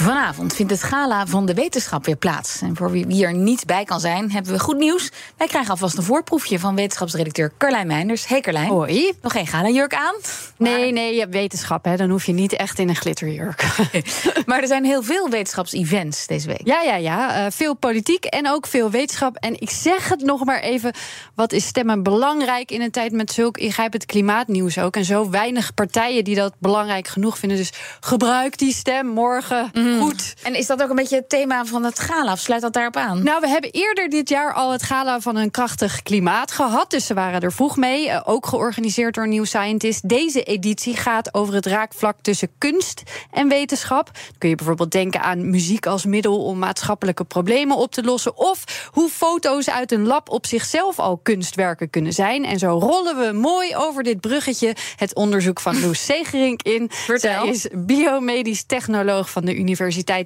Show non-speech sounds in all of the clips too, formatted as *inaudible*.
Vanavond vindt het gala van de wetenschap weer plaats. En voor wie er niet bij kan zijn, hebben we goed nieuws. Wij krijgen alvast een voorproefje van wetenschapsredacteur Carlijn Meinders. Hey Carlijn. Hoi. Nog geen gala-jurk aan? Nee, nee, je hebt wetenschap, hè. dan hoef je niet echt in een glitterjurk. *laughs* maar er zijn heel veel wetenschapsevents deze week. Ja, ja, ja. Uh, veel politiek en ook veel wetenschap. En ik zeg het nog maar even, wat is stemmen belangrijk in een tijd met zulk ingrijpend klimaatnieuws ook. En zo weinig partijen die dat belangrijk genoeg vinden. Dus gebruik die stem morgen. Mm. Goed. En is dat ook een beetje het thema van het gala? Of sluit dat daarop aan? Nou, we hebben eerder dit jaar al het gala van een krachtig klimaat gehad. Dus ze waren er vroeg mee. Uh, ook georganiseerd door New Scientist. Deze editie gaat over het raakvlak tussen kunst en wetenschap. Dan kun je bijvoorbeeld denken aan muziek als middel om maatschappelijke problemen op te lossen. Of hoe foto's uit een lab op zichzelf al kunstwerken kunnen zijn. En zo rollen we mooi over dit bruggetje het onderzoek van Loes Segerink in. Vertel. Zij is biomedisch technoloog van de Universiteit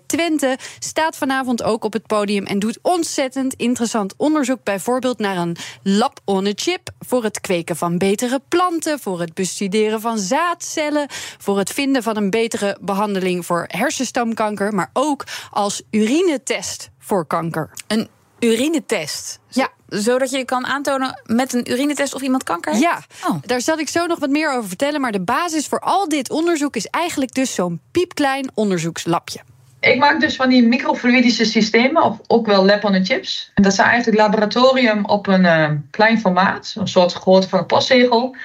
Twente. Staat vanavond ook op het podium en doet ontzettend interessant onderzoek. Bijvoorbeeld naar een lab on a chip. Voor het kweken van betere planten. Voor het bestuderen van zaadcellen. Voor het vinden van een betere behandeling voor hersenstamkanker. Maar ook als urinetest voor kanker. Een urinetest? Ja. Zodat je kan aantonen met een urinetest of iemand kanker heeft? Ja, oh. daar zal ik zo nog wat meer over vertellen. Maar de basis voor al dit onderzoek is eigenlijk dus zo'n piepklein onderzoekslabje. Ik maak dus van die microfluidische systemen, of ook wel lab on chips. En dat zijn eigenlijk laboratorium op een uh, klein formaat, een soort grootte van een postzegel.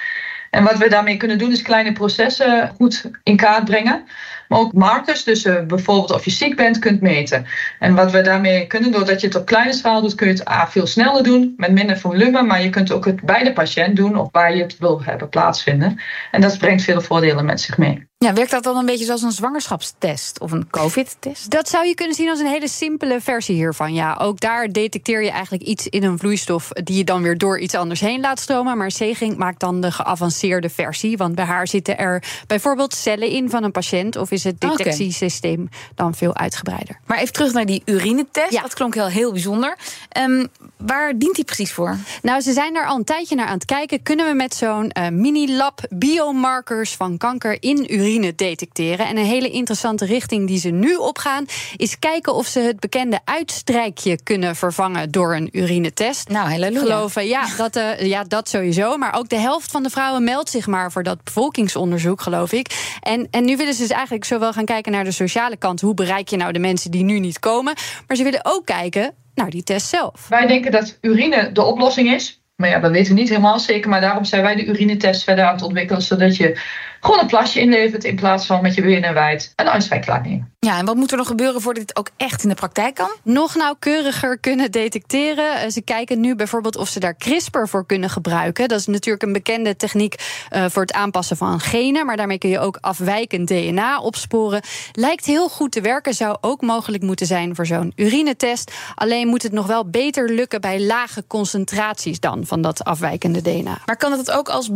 En wat we daarmee kunnen doen is kleine processen goed in kaart brengen. Maar ook markers, dus uh, bijvoorbeeld of je ziek bent, kunt meten. En wat we daarmee kunnen, doordat je het op kleine schaal doet, kun je het A, veel sneller doen, met minder volume. Maar je kunt ook het bij de patiënt doen of waar je het wil hebben plaatsvinden. En dat brengt veel voordelen met zich mee. Ja, werkt dat dan een beetje zoals een zwangerschapstest of een COVID-test? Dat zou je kunnen zien als een hele simpele versie hiervan. Ja, ook daar detecteer je eigenlijk iets in een vloeistof die je dan weer door iets anders heen laat stromen. Maar Seging maakt dan de geavanceerde versie. Want bij haar zitten er bijvoorbeeld cellen in van een patiënt of is het detectiesysteem okay. dan veel uitgebreider. Maar even terug naar die urinetest. Ja. Dat klonk heel, heel bijzonder. Um, waar dient die precies voor? Nou, ze zijn daar al een tijdje naar aan het kijken. Kunnen we met zo'n uh, mini-lab biomarkers van kanker in urine detecteren. En een hele interessante richting die ze nu opgaan, is kijken of ze het bekende uitstrijkje kunnen vervangen door een urinetest. Nou, halleluja. Geloven, ja, *laughs* dat, uh, ja, dat sowieso. Maar ook de helft van de vrouwen meldt zich maar voor dat bevolkingsonderzoek, geloof ik. En, en nu willen ze dus eigenlijk zowel gaan kijken naar de sociale kant. Hoe bereik je nou de mensen die nu niet komen? Maar ze willen ook kijken naar die test zelf. Wij denken dat urine de oplossing is. Maar ja, dat weten we niet helemaal zeker. Maar daarom zijn wij de urinetest verder aan het ontwikkelen. Zodat je gewoon een plasje inlevert in plaats van met je wijd een uitstrijk laat nemen. Ja, en wat moet er nog gebeuren voordat dit ook echt in de praktijk kan? Nog nauwkeuriger kunnen detecteren. Ze kijken nu bijvoorbeeld of ze daar CRISPR voor kunnen gebruiken. Dat is natuurlijk een bekende techniek uh, voor het aanpassen van genen. Maar daarmee kun je ook afwijkend DNA opsporen. Lijkt heel goed te werken. Zou ook mogelijk moeten zijn voor zo'n urinetest. Alleen moet het nog wel beter lukken bij lage concentraties dan van dat afwijkende DNA. Maar kan het ook als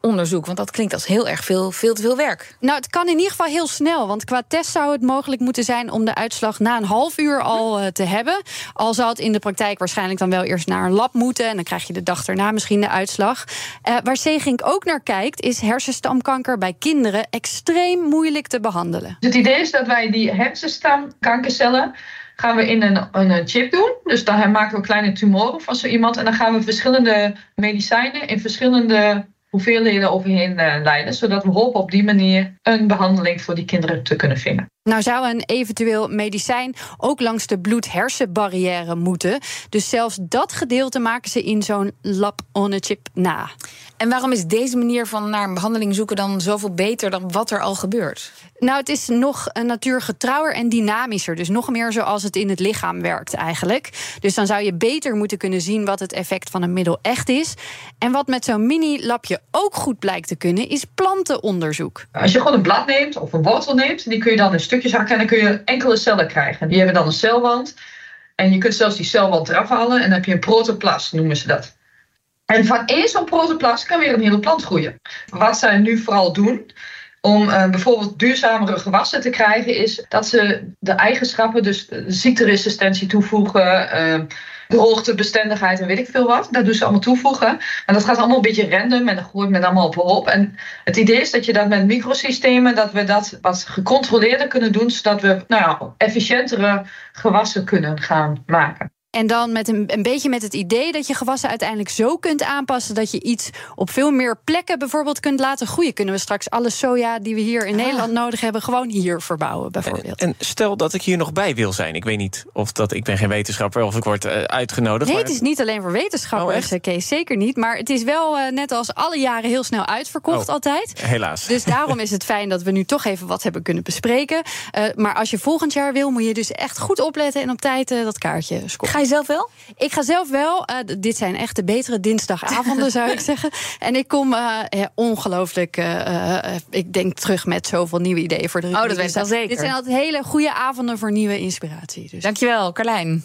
bevolkingsonderzoek? Want dat klinkt als heel erg veel, veel te veel werk. Nou, het kan in ieder geval heel snel. Want qua test zou het mogelijk moeten zijn om de uitslag na een half uur al uh, te hebben. Al zou het in de praktijk waarschijnlijk dan wel eerst naar een lab moeten. En dan krijg je de dag erna misschien de uitslag. Uh, waar Zegink ook naar kijkt, is hersenstamkanker bij kinderen extreem moeilijk te behandelen. Het idee is dat wij die hersenstamkankercellen gaan we in een, een chip doen. Dus dan maken we kleine tumoren van zo iemand. En dan gaan we verschillende medicijnen in verschillende hoeveelheden overheen leiden. Zodat we hopen op die manier een behandeling voor die kinderen te kunnen vinden. Nou zou een eventueel medicijn ook langs de bloed-hersenbarrière moeten. Dus zelfs dat gedeelte maken ze in zo'n lab on a chip na. En waarom is deze manier van naar een behandeling zoeken dan zoveel beter dan wat er al gebeurt? Nou, het is nog natuurgetrouwer en dynamischer. Dus nog meer zoals het in het lichaam werkt eigenlijk. Dus dan zou je beter moeten kunnen zien wat het effect van een middel echt is. En wat met zo'n mini-lapje ook goed blijkt te kunnen, is plantenonderzoek. Als je gewoon een blad neemt of een wortel neemt, die kun je dan in en dan kun je enkele cellen krijgen. Die hebben dan een celwand. En je kunt zelfs die celwand eraf halen en dan heb je een protoplast, noemen ze dat. En van één zo'n protoplas kan weer een hele plant groeien. Wat zij nu vooral doen, om uh, bijvoorbeeld duurzamere gewassen te krijgen, is dat ze de eigenschappen, dus ziekteresistentie toevoegen, uh, droogtebestendigheid en weet ik veel wat. Dat doen ze allemaal toevoegen. Maar dat gaat allemaal een beetje random en dan gooit men allemaal op hoop. En het idee is dat je dat met microsystemen, dat we dat wat gecontroleerder kunnen doen, zodat we nou ja, efficiëntere gewassen kunnen gaan maken. En dan met een, een beetje met het idee dat je gewassen uiteindelijk zo kunt aanpassen dat je iets op veel meer plekken bijvoorbeeld kunt laten groeien. Kunnen we straks alle soja die we hier in ah. Nederland nodig hebben, gewoon hier verbouwen, bijvoorbeeld. En, stel dat ik hier nog bij wil zijn. Ik weet niet of dat ik ben geen wetenschapper of ik word uh, uitgenodigd. Nee, het is niet alleen voor wetenschappers, oh, Kees, zeker niet. Maar het is wel uh, net als alle jaren heel snel uitverkocht, oh, altijd. Helaas. Dus daarom *laughs* is het fijn dat we nu toch even wat hebben kunnen bespreken. Uh, maar als je volgend jaar wil, moet je dus echt goed opletten en op tijd dat kaartje scoren. Ga je zelf wel? Ik ga zelf wel. Uh, dit zijn echt de betere dinsdagavonden, *laughs* zou ik zeggen. En ik kom uh, ja, ongelooflijk. Uh, ik denk terug met zoveel nieuwe ideeën voor de Oh, dat weet ik wel zeker. Dit zijn altijd hele goede avonden voor nieuwe inspiratie. Dus. Dankjewel, Carlijn.